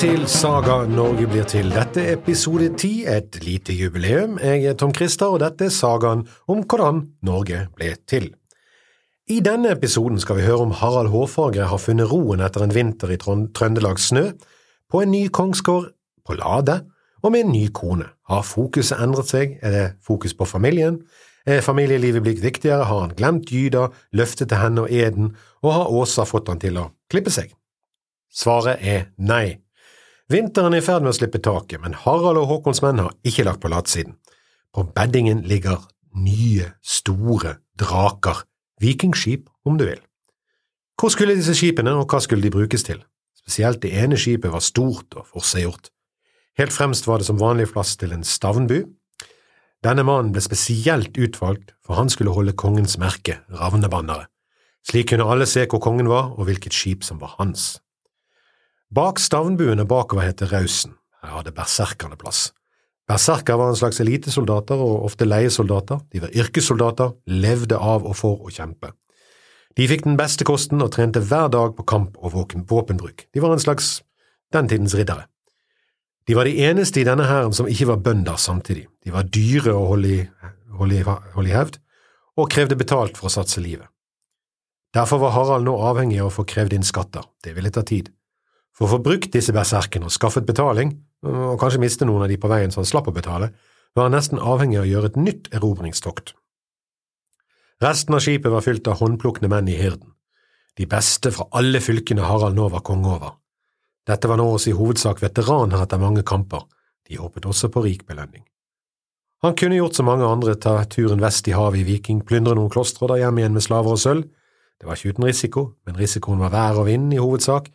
til Saga Norge blir til. Dette er episode ti, et lite jubileum. Jeg er Tom Christer, og dette er sagaen om hvordan Norge ble til. I denne episoden skal vi høre om Harald Hårfagre har funnet roen etter en vinter i Trøndelags snø, på en ny kongsgård, på Lade, og med en ny kone. Har fokuset endret seg? Er det fokus på familien? Er familielivet blitt viktigere? Har han glemt Gyda, løftet til henne og eden, og har Åsa fått han til å klippe seg? Svaret er nei. Vinteren er i ferd med å slippe taket, men Harald og Håkons menn har ikke lagt på latsiden. På beddingen ligger nye, store draker, vikingskip om du vil. Hvor skulle disse skipene, og hva skulle de brukes til? Spesielt det ene skipet var stort og forseggjort. Helt fremst var det som vanlig plass til en stavnbu. Denne mannen ble spesielt utvalgt, for han skulle holde kongens merke, ravnebanneret. Slik kunne alle se hvor kongen var og hvilket skip som var hans. Bak stavnbuene bakover heter Rausen, her hadde berserkerne plass. Berserker var en slags elitesoldater og ofte leiesoldater, de var yrkessoldater, levde av og for å kjempe. De fikk den beste kosten og trente hver dag på kamp og våpenbruk, de var en slags den tidens riddere. De var de eneste i denne hæren som ikke var bønder samtidig, de var dyre å holde i, holde i, holde i hevd, og krevde betalt for å satse livet. Derfor var Harald nå avhengig av å få krevd inn skatter, det ville ta tid. For å få brukt disse berserkene og skaffet betaling, og kanskje miste noen av de på veien så han slapp å betale, var han nesten avhengig av å gjøre et nytt erobringstokt. Resten av skipet var fylt av håndplukkende menn i hirden, de beste fra alle fylkene Harald nå var konge over. Dette var nå også i hovedsak veteraner etter mange kamper, de håpet også på rik belønning. Han kunne gjort som mange andre, ta turen vest i havet i Viking, plyndre noen klostre og da hjem igjen med slaver og sølv. Det var ikke uten risiko, men risikoen var vær og vind i hovedsak,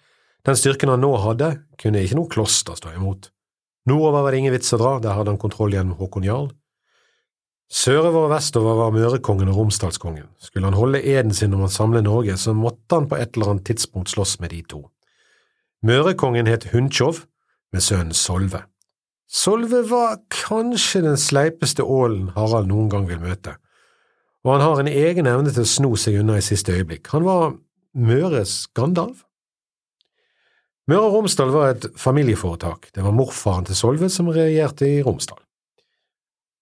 den styrken han nå hadde, kunne ikke noe kloster stå imot. Nordover var det ingen vits å dra, der hadde han kontroll gjennom Håkon Jarl. Sørover og vestover var Mørekongen og Romsdalskongen. Skulle han holde eden sin om å samle Norge, så måtte han på et eller annet tidspunkt slåss med de to. Mørekongen het Hundtjov, med sønnen Solve. Solve var kanskje den sleipeste ålen Harald noen gang vil møte, og han har en egen evne til å sno seg unna i siste øyeblikk. Han var Møres Gandalf. Møre og Romsdal var et familieforetak, det var morfaren til Solve som regjerte i Romsdal.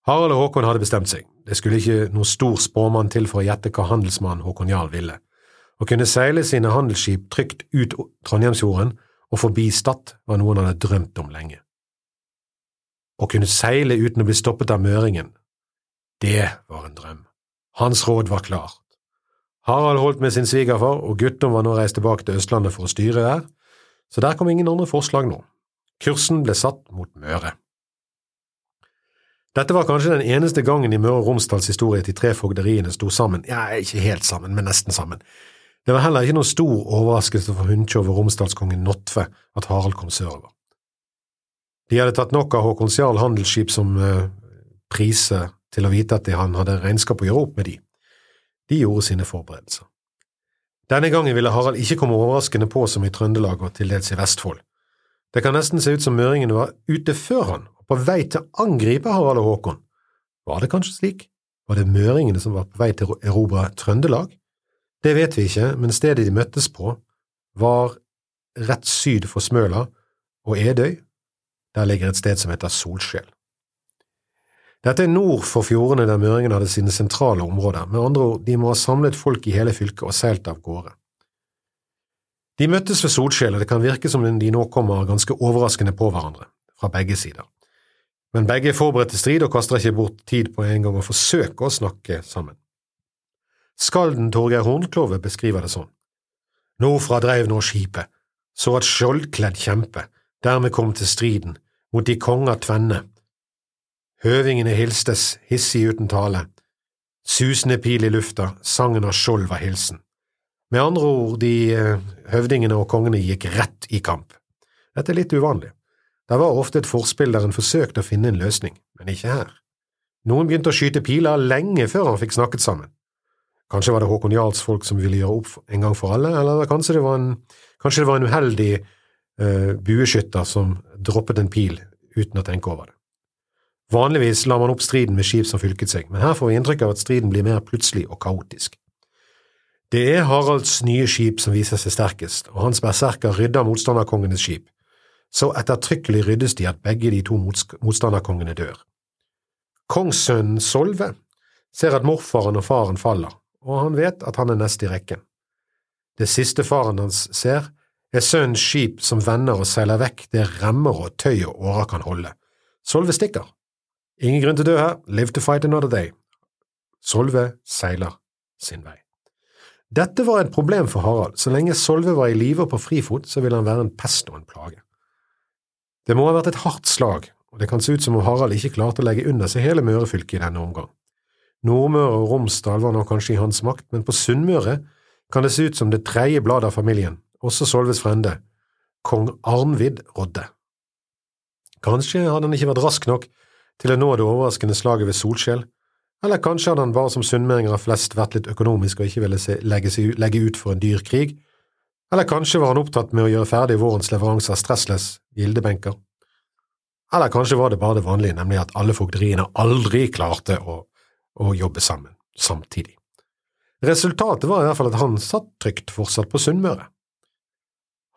Harald og Håkon hadde bestemt seg, det skulle ikke noen stor spåmann til for å gjette hva handelsmannen Håkon Jarl ville. Å kunne seile sine handelsskip trygt ut Trondheimsfjorden og forbi Stad var noe han hadde drømt om lenge. Å kunne seile uten å bli stoppet av møringen, det var en drøm. Hans råd var klart. Harald holdt med sin svigerfar, og Guttorm var nå reist tilbake til Østlandet for å styre der, så der kom ingen andre forslag nå. Kursen ble satt mot Møre. Dette var kanskje den eneste gangen i Møre og Romsdals historie de tre fogderiene sto sammen, ja, ikke helt sammen, men nesten sammen. Det var heller ikke noen stor overraskelse for Hundtjov og romsdalskongen Notve at Harald kom sørover. De hadde tatt nok av Håkons Jarl handelsskip som uh, prise til å vite at han hadde regnskap å gjøre opp med de. De gjorde sine forberedelser. Denne gangen ville Harald ikke komme overraskende på som i Trøndelag og til dels i Vestfold. Det kan nesten se ut som møringene var ute før han, og på vei til å angripe Harald og Håkon. Var det kanskje slik? Var det møringene som var på vei til å erobre Trøndelag? Det vet vi ikke, men stedet de møttes på, var rett syd for Smøla og Edøy. Der ligger et sted som heter Solskjell. Dette er nord for fjordene der møringene hadde sine sentrale områder, med andre ord, de må ha samlet folk i hele fylket og seilt av gårde. De møttes ved Solskjell, og det kan virke som de nå kommer ganske overraskende på hverandre, fra begge sider. Men begge er forberedt til strid og kaster ikke bort tid på en gang å forsøke å snakke sammen. Skalden Torgeir Hornklove beskriver det sånn. Nordfra dreiv nå skipet, så at skjoldkledd kjempe dermed kom til striden, mot de konger tvenne, Høvingene hilstes, hissig uten tale. Susende pil i lufta, sangen av skjold var hilsen. Med andre ord, de eh, høvdingene og kongene gikk rett i kamp. Dette er litt uvanlig. Det var ofte et forspill der en forsøkte å finne en løsning, men ikke her. Noen begynte å skyte piler lenge før han fikk snakket sammen. Kanskje var det Håkon Jarls folk som ville gjøre opp en gang for alle, eller kanskje det var en, det var en uheldig uh, bueskytter som droppet en pil uten å tenke over det. Vanligvis lar man opp striden med skip som fylket seg, men her får vi inntrykk av at striden blir mer plutselig og kaotisk. Det er Haralds nye skip som viser seg sterkest, og hans berserker rydder motstanderkongenes skip. så ettertrykkelig ryddes de at begge de to motstanderkongene dør. Kongssønnen Solve ser at morfaren og faren faller, og han vet at han er nest i rekken. Det siste faren hans ser, er sønnens skip som vender og seiler vekk det remmer og tøy og årer kan holde. Solve stikker. Ingen grunn til å dø her, live to fight another day. Solve seiler sin vei. Dette var et problem for Harald. Så lenge Solve var i live og på frifot, så ville han være en pest og en plage. Det må ha vært et hardt slag, og det kan se ut som om Harald ikke klarte å legge under seg hele Møre-fylket i denne omgang. Nordmøre og Romsdal var nå kanskje i hans makt, men på Sunnmøre kan det se ut som det tredje bladet av familien, også Solves frende, kong Arnvid rådde. Kanskje hadde han ikke vært rask nok til å nå det overraskende slaget ved Solskjell, eller kanskje hadde han bare som sunnmøringer flest vært litt økonomisk og ikke ville legge, seg, legge, ut for en dyr krig, eller kanskje var han opptatt med å gjøre ferdig vårens leveranse av stressless gildebenker, eller kanskje var det bare det vanlige, nemlig at alle fogderiene aldri klarte å, å jobbe sammen samtidig. Resultatet var i hvert fall at han satt trygt fortsatt på Sunnmøre.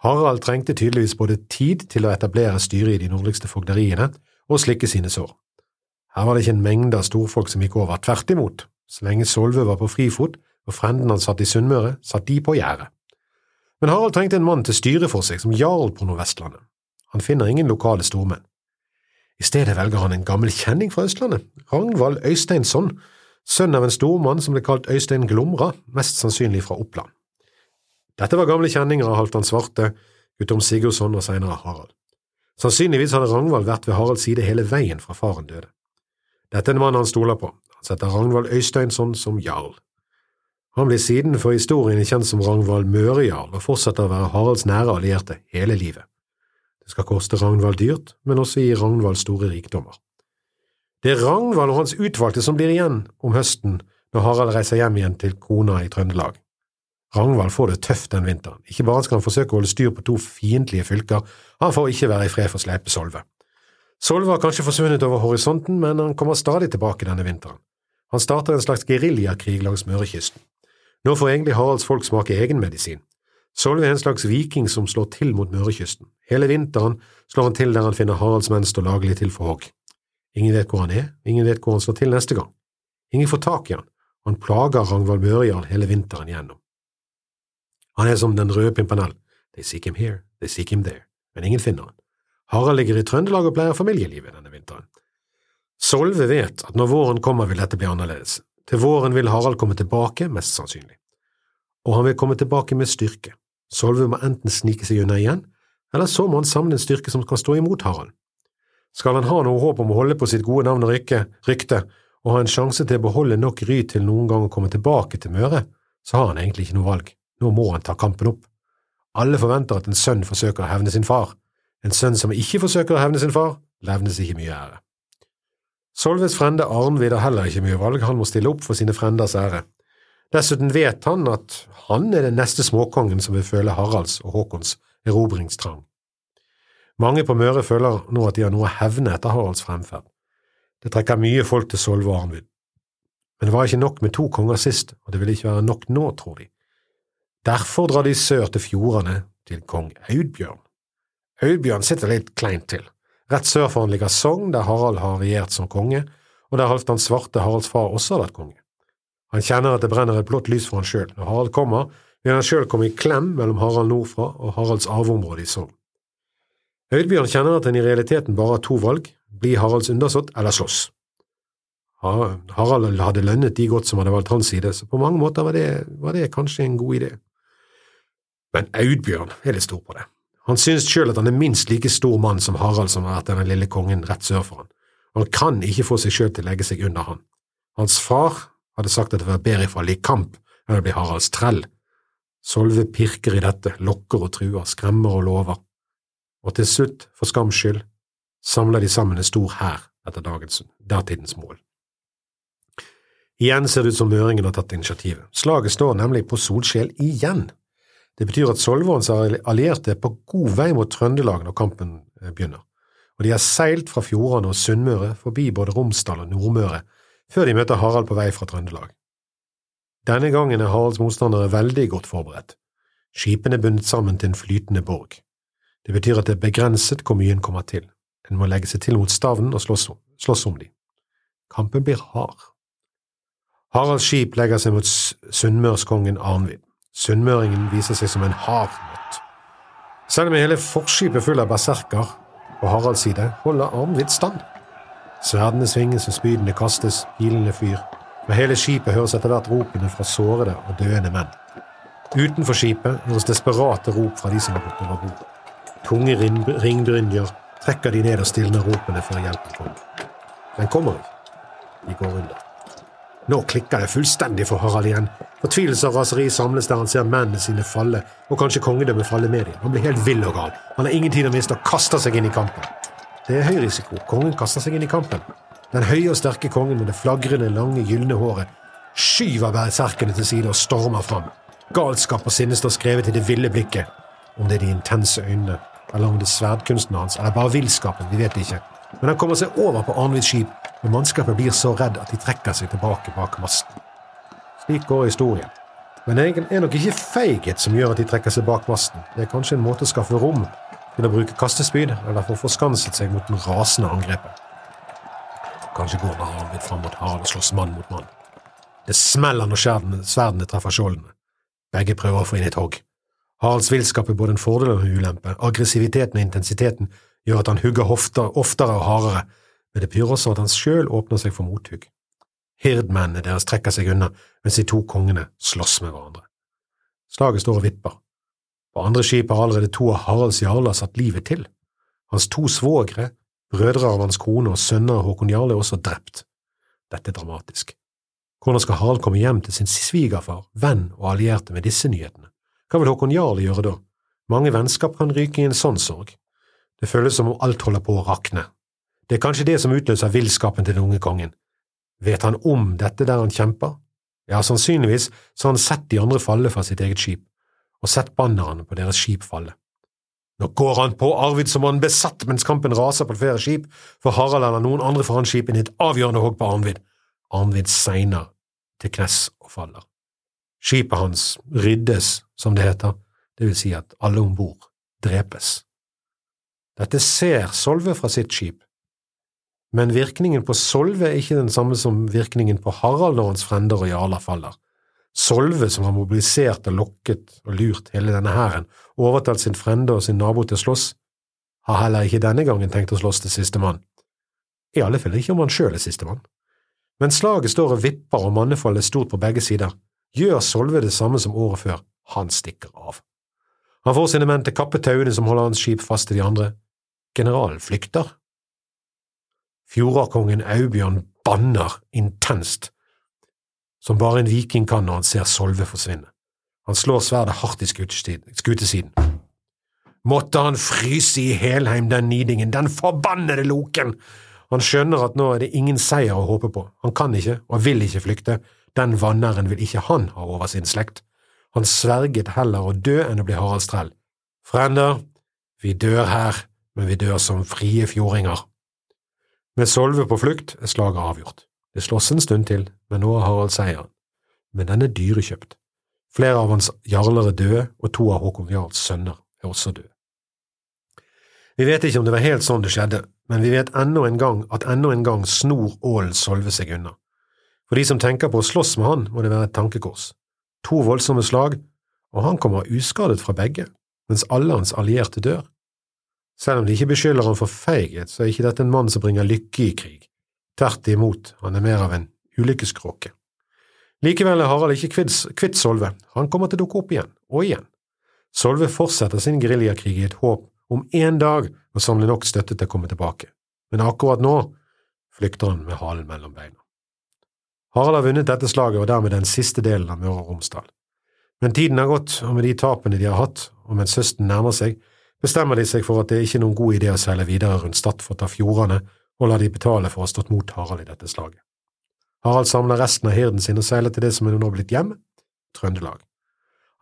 Harald trengte tydeligvis både tid til å etablere styret i de nordligste fogderiene og slikke sine sår. Her var det ikke en mengde av storfolk som gikk over, tvert imot, så lenge Solve var på frifot og frenden hans satt i Sunnmøre, satt de på gjerdet. Men Harald trengte en mann til styre for seg som jarl på Nordvestlandet. Han finner ingen lokale stormenn. I stedet velger han en gammel kjenning fra Østlandet, Ragnvald Øysteinsson, sønn av en stormann som ble kalt Øystein Glomra, mest sannsynlig fra Oppland. Dette var gamle kjenninger av Halvdan Svarte, Guttorm Sigurdsson og senere Harald. Sannsynligvis hadde Ragnvald vært ved Haralds side hele veien fra faren døde. Dette er en mann han stoler på. Han setter Ragnvald Øysteinsson som jarl. Han blir siden for historien kjent som Ragnvald Mørejarl og fortsetter å være Haralds nære allierte hele livet. Det skal koste Ragnvald dyrt, men også gi Ragnvald store rikdommer. Det er Ragnvald og hans utvalgte som blir igjen om høsten når Harald reiser hjem igjen til kona i Trøndelag. Ragnvald får det tøft den vinteren, ikke bare skal han forsøke å holde styr på to fiendtlige fylker, han får ikke være i fred for Sleipe Solve. Solve har kanskje forsvunnet over horisonten, men han kommer stadig tilbake denne vinteren. Han starter en slags geriljakrig langs Mørekysten. Nå får egentlig Haralds folk smake egenmedisin. Solve er en slags viking som slår til mot Mørekysten. Hele vinteren slår han til der han finner Haralds menn stå lagelig til for hogg. Ingen vet hvor han er, ingen vet hvor han slår til neste gang. Ingen får tak i han, han plager Ragnvald Mørejarl hele vinteren gjennom. Han er som den røde Pimpanell, They seek him here, they seek him there, men ingen finner han. Harald ligger i Trøndelag og pleier familielivet denne vinteren. Solve vet at når våren kommer vil dette bli annerledes. Til våren vil Harald komme tilbake, mest sannsynlig. Og han vil komme tilbake med styrke. Solve må enten snike seg unna igjen, eller så må han samle en styrke som kan stå imot Harald. Skal han ha noe håp om å holde på sitt gode navn og rykte, og ha en sjanse til å beholde nok ry til noen gang å komme tilbake til Møre, så har han egentlig ikke noe valg. Nå må han ta kampen opp. Alle forventer at en sønn forsøker å hevne sin far, en sønn som ikke forsøker å hevne sin far, levnes ikke mye ære. Solves frende Arnvid har heller ikke mye valg, han må stille opp for sine frenders ære. Dessuten vet han at han er den neste småkongen som vil føle Haralds og Håkons erobringstrang. Mange på Møre føler nå at de har noe å hevne etter Haralds fremferd. Det trekker mye folk til Solve og Arnvid. Men det var ikke nok med to konger sist, og det vil ikke være nok nå, tror de. Derfor drar de sør til fjordene, til kong Audbjørn. Audbjørn sitter litt kleint til. Rett sør for han ligger Sogn, der Harald har regjert som konge, og der Halvdan Svarte, Haralds far, også har vært konge. Han kjenner at det brenner et blått lys for han sjøl. Når Harald kommer, vil han sjøl komme i klem mellom Harald nordfra og Haralds arveområde i Sogn. Høydbjørn kjenner at han i realiteten bare har to valg, bli Haralds undersått eller slåss. Harald hadde lønnet de godt som hadde valgt hans side, så på mange måter var det, var det kanskje en god idé. Men Audbjørn er litt stor på det. Han synes sjøl at han er minst like stor mann som Harald som har vært den lille kongen rett sør for han, han kan ikke få seg sjøl til å legge seg under han. Hans far hadde sagt at det var bedre i fall i kamp enn å bli Haralds trell. Solve pirker i dette, lokker og truer, skremmer og lover, og til slutt, for skams skyld, samler de sammen en stor hær etter dagens, datidens mål. Igjen ser det ut som møringen har tatt initiativet. Slaget står nemlig på Solskjell igjen. Det betyr at Solvorens allierte er på god vei mot Trøndelag når kampen eh, begynner, og de har seilt fra Fjordane og Sunnmøre forbi både Romsdal og Nordmøre før de møter Harald på vei fra Trøndelag. Denne gangen er Haralds motstandere veldig godt forberedt. Skipene er bundet sammen til en flytende borg. Det betyr at det er begrenset hvor mye en kommer til. En må legge seg til mot stavnen og slåss, slåss om de. Kampen blir hard. Haralds skip legger seg mot sunnmørskongen Arnvid. Sunnmøringen viser seg som en hard natt. Selv med hele forskipet full av berserker på Haralds side, holder Arnvid stand. Sverdene svinges og spydene kastes, pilene fyr. Med hele skipet høres etter hvert ropene fra sårede og døende menn. Utenfor skipet høres desperate rop fra de som har gått over bord. Tunge ringbrynjer trekker de ned og stilner ropene før hjelpen kommer. Den kommer ikke. De går under. Nå klikker det fullstendig for Harald igjen. Fortvilelse og raseri samles der han ser mennene sine falle, og kanskje kongedømmet falle med dem. Han blir helt vill og gal. Han har ingen tid å miste og kaster seg inn i kampen. Det er høy risiko. Kongen kaster seg inn i kampen. Den høye og sterke kongen med det flagrende, lange, gylne håret skyver berserkene til side og stormer fram. Galskap og sinne står skrevet i det ville blikket. Om det er de intense øynene, eller om det er sverdkunsten hans, eller bare villskapen, vi vet ikke. Men han kommer seg over på Arnvids skip, og mannskapet blir så redd at de trekker seg tilbake bak masten. Slik går historien. Men det er nok ikke feighet som gjør at de trekker seg bak masten. Det er kanskje en måte å skaffe rom til å bruke kastespyd, eller for forskanset seg mot den rasende angrepet. Kanskje går Harald fram mot Harald og slåss mann mot mann. Det smeller når sverdene treffer skjoldene. Begge prøver å få inn et hogg. Haralds villskap er både en fordel og en ulempe. Aggressiviteten og intensiteten gjør at han hugger oftere og hardere, men det pyrer også at han sjøl åpner seg for mothugg. Hirdmennene deres trekker seg unna, mens de to kongene slåss med hverandre. Slaget står og vipper. På andre skip har allerede to av Haralds jarler satt livet til. Hans to svogre, brødre av hans kone og sønner Håkon Jarle er også drept. Dette er dramatisk. Hvordan skal Harald komme hjem til sin svigerfar, venn og allierte med disse nyhetene? Hva vil Håkon Jarle gjøre da? Mange vennskap kan ryke i en sånn sorg. Det føles som om alt holder på å rakne. Det er kanskje det som utløser villskapen til den unge kongen. Vet han om dette der han kjemper? Ja, sannsynligvis så har han sett de andre falle fra sitt eget skip og sett bannerne på deres skip falle. Nå går han på Arvid som han besatt mens kampen raser på flere skip, for Harald eller noen andre foran skipene et avgjørende hogg på Arnvid. Arnvid segner til knes og faller. Skipet hans ryddes, som det heter, det vil si at alle om bord drepes. Dette ser Solve fra sitt skip, men virkningen på Solve er ikke den samme som virkningen på Harald og hans frender og jarler faller. Solve, som har mobilisert og lokket og lurt hele denne hæren, overtalt sin frende og sin nabo til å slåss, har heller ikke denne gangen tenkt å slåss til sistemann. I alle fall ikke om han sjøl er sistemann. Men slaget står og vipper og mannefallet er stort på begge sider. Gjør Solve det samme som året før, han stikker av. Han får sine menn til å kappe tauene som holder hans skip fast til de andre. Generalen flykter. Fjordardkongen Aubjørn banner intenst som bare en viking kan når han ser Solve forsvinne. Han slår sverdet hardt i skutesiden. Måtte han fryse i Helheim, den nidingen, den forbannede loken! Han skjønner at nå er det ingen seier å håpe på, han kan ikke og vil ikke flykte, den vannæren vil ikke han ha over sin slekt. Han sverget heller å dø enn å bli Haraldstrell. Frender, vi dør her, men vi dør som frie fjordinger. Med Solve på flukt er slaget avgjort. Det slåss en stund til, men nå har Harald seieren. Men den er dyrekjøpt. Flere av hans jarler er døde, og to av Håkon Jarls sønner er også døde. Vi vet ikke om det var helt sånn det skjedde, men vi vet ennå en gang at ennå en gang snor ålen Solve seg unna. For de som tenker på å slåss med han, må det være et tankekors. To voldsomme slag, og han kommer uskadet fra begge, mens alle hans allierte dør. Selv om de ikke beskylder ham for feighet, så er ikke dette en mann som bringer lykke i krig. Tvert imot, han er mer av en ulykkeskråke. Likevel er Harald ikke kvitt Solve, han kommer til å dukke opp igjen, og igjen. Solve fortsetter sin geriljakrig i et håp om en dag å samle nok støtte til å komme tilbake, men akkurat nå flykter han med halen mellom beina. Harald har vunnet dette slaget og dermed den siste delen av Møre og Romsdal. Men tiden har gått, og med de tapene de har hatt, og mens høsten nærmer seg, bestemmer de seg for at det ikke er noen god idé å seile videre rundt Stad av fjordene og la de betale for å ha stått mot Harald i dette slaget. Harald samler resten av hirden sin og seiler til det som er nå blitt hjem, Trøndelag.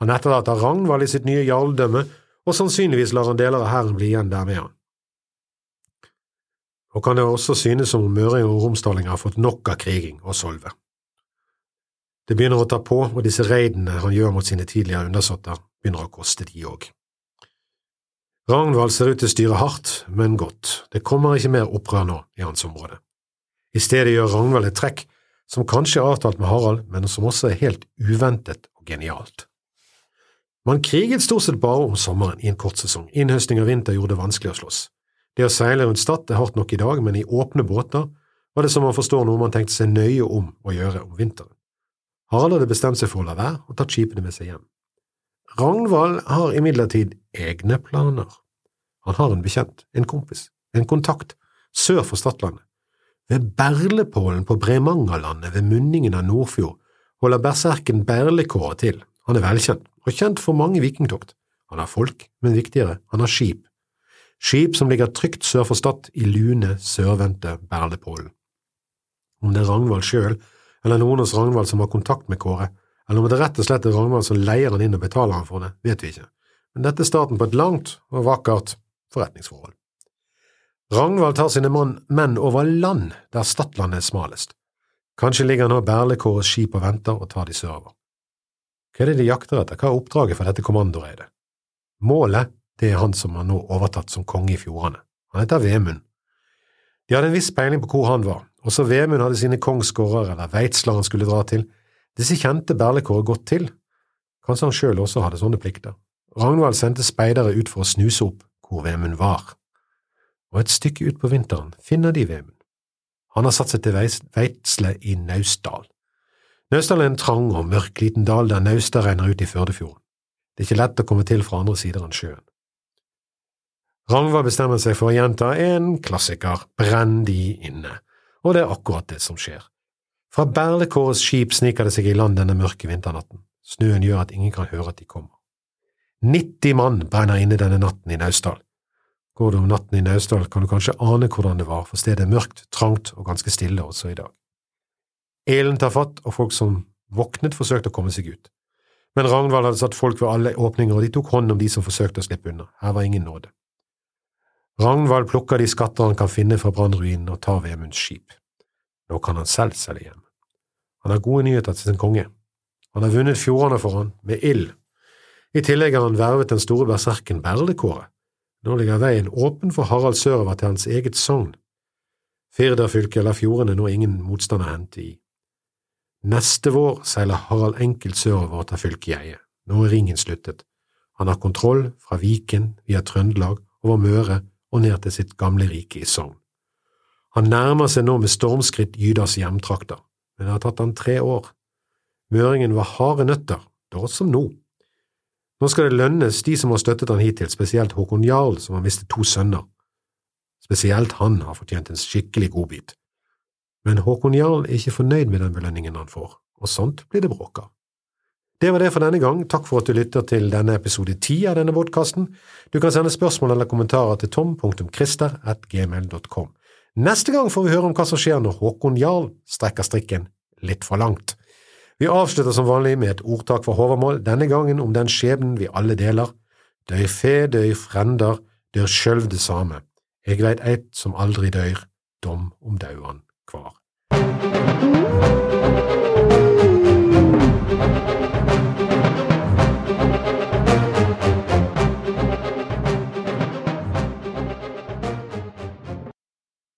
Han etterlater Ragnvald i sitt nye jarldømme, og sannsynligvis lar han deler av hæren bli igjen der med han. Og kan det også synes som om møringer og romsdalinger har fått nok av kriging og solve. Det begynner å ta på, og disse reidene han gjør mot sine tidligere undersåtter, begynner å koste de òg. Ragnvald ser ut til å styre hardt, men godt, det kommer ikke mer opprør nå i hans område. I stedet gjør Ragnvald et trekk som kanskje er avtalt med Harald, men som også er helt uventet og genialt. Man kriget stort sett bare om sommeren i en kort sesong, innhøsting av vinter gjorde det vanskelig å slåss. Det å seile rundt Stad er hardt nok i dag, men i åpne båter var det som man forstår noe man tenkte seg nøye om å gjøre om vinteren. Harald hadde bestemt seg for å la være og tatt skipene med seg hjem. Ragnvald har imidlertid egne planer. Han har en bekjent, en kompis, en kontakt, sør for Stadlandet. Ved Berlepålen på Bremangerlandet ved munningen av Nordfjord holder berserken Berlekåret til. Han er velkjent, og kjent for mange vikingtokt. Han har folk, men viktigere, han har skip. Skip som ligger trygt sør for Stad i lune, sørvendte Berlepålen. Om det er Ragnvald sjøl eller noen hos Ragnvald som har kontakt med Kåre, eller om det rett og slett er Ragnvald som leier han inn og betaler han for det, vet vi ikke, men dette er starten på et langt og vakkert forretningsforhold. Ragnvald tar sine menn over land der Stadlandet er smalest. Kanskje ligger nå Berlekårets skip og venter og tar de sørover. Hva er det de jakter etter, hva er oppdraget for dette kommandoreidet? Målet, det er han som har nå overtatt som konge i fjordene. Han heter Vemund. De hadde en viss peiling på hvor han var, også Vemund hadde sine kongsgårder eller veitsler han skulle dra til. Disse kjente Berlekåret godt til. Kanskje han sjøl også hadde sånne plikter. Ragnvald sendte speidere ut for å snuse opp hvor Vemund var. Og et stykke utpå vinteren finner de Vemund. Han har satt seg til Veitsle i Naustdal. Naustdal er en trang og mørk liten dal der Nausta renner ut i Førdefjorden. Det er ikke lett å komme til fra andre sider enn sjøen. Ragnvald bestemmer seg for å gjenta en klassiker, brenn de inne og det er akkurat det som skjer. Fra Berlekårets skip sniker det seg i land denne mørke vinternatten. Snøen gjør at ingen kan høre at de kommer. 90 mann brenner inne denne natten i Naustdal. Går du om natten i Naustdal, kan du kanskje ane hvordan det var, for stedet er mørkt, trangt og ganske stille også i dag. Elen tar fatt, og folk som våknet, forsøkte å komme seg ut. Men Ragnvald hadde satt folk ved alle åpninger, og de tok hånd om de som forsøkte å slippe unna. Her var ingen nåde. Ragnvald plukker de skatter han kan finne fra brannruinen og tar Vemunds skip. Nå kan han selv selge hjem. Han har gode nyheter til sin konge. Han har vunnet fjordene for han, med ild. I tillegg har han vervet den store berserken Berlekåret. Nå ligger veien åpen for Harald sørover til hans eget sogn. Firda-fylket lar fjordene nå ingen motstand å hente i. Neste vår seiler Harald enkelt sørover og tar fylket i eie. Nå er ringen sluttet. Han har kontroll fra Viken via Trøndelag over Møre og ned til sitt gamle rike i Sogn. Han nærmer seg nå med stormskritt Gydas hjemtrakter, men det har tatt han tre år. Møringen var harde nøtter, da som nå. Nå skal det lønnes de som har støttet han hittil, spesielt Håkon Jarl, som har mistet to sønner. Spesielt han har fortjent en skikkelig godbit. Men Håkon Jarl er ikke fornøyd med den belønningen han får, og sånt blir det bråk av. Det var det for denne gang. Takk for at du lytter til denne episode ti av denne podkasten. Du kan sende spørsmål eller kommentarer til tom.christer.gmail.com. Neste gang får vi høre om hva som skjer når Håkon Jarl strekker strikken litt for langt. Vi avslutter som vanlig med et ordtak fra Håvamål, denne gangen om den skjebnen vi alle deler. Døy fe, døy frender, dør sjølv det same. Eg veit eit som aldri døyr, dom om dauan kvar.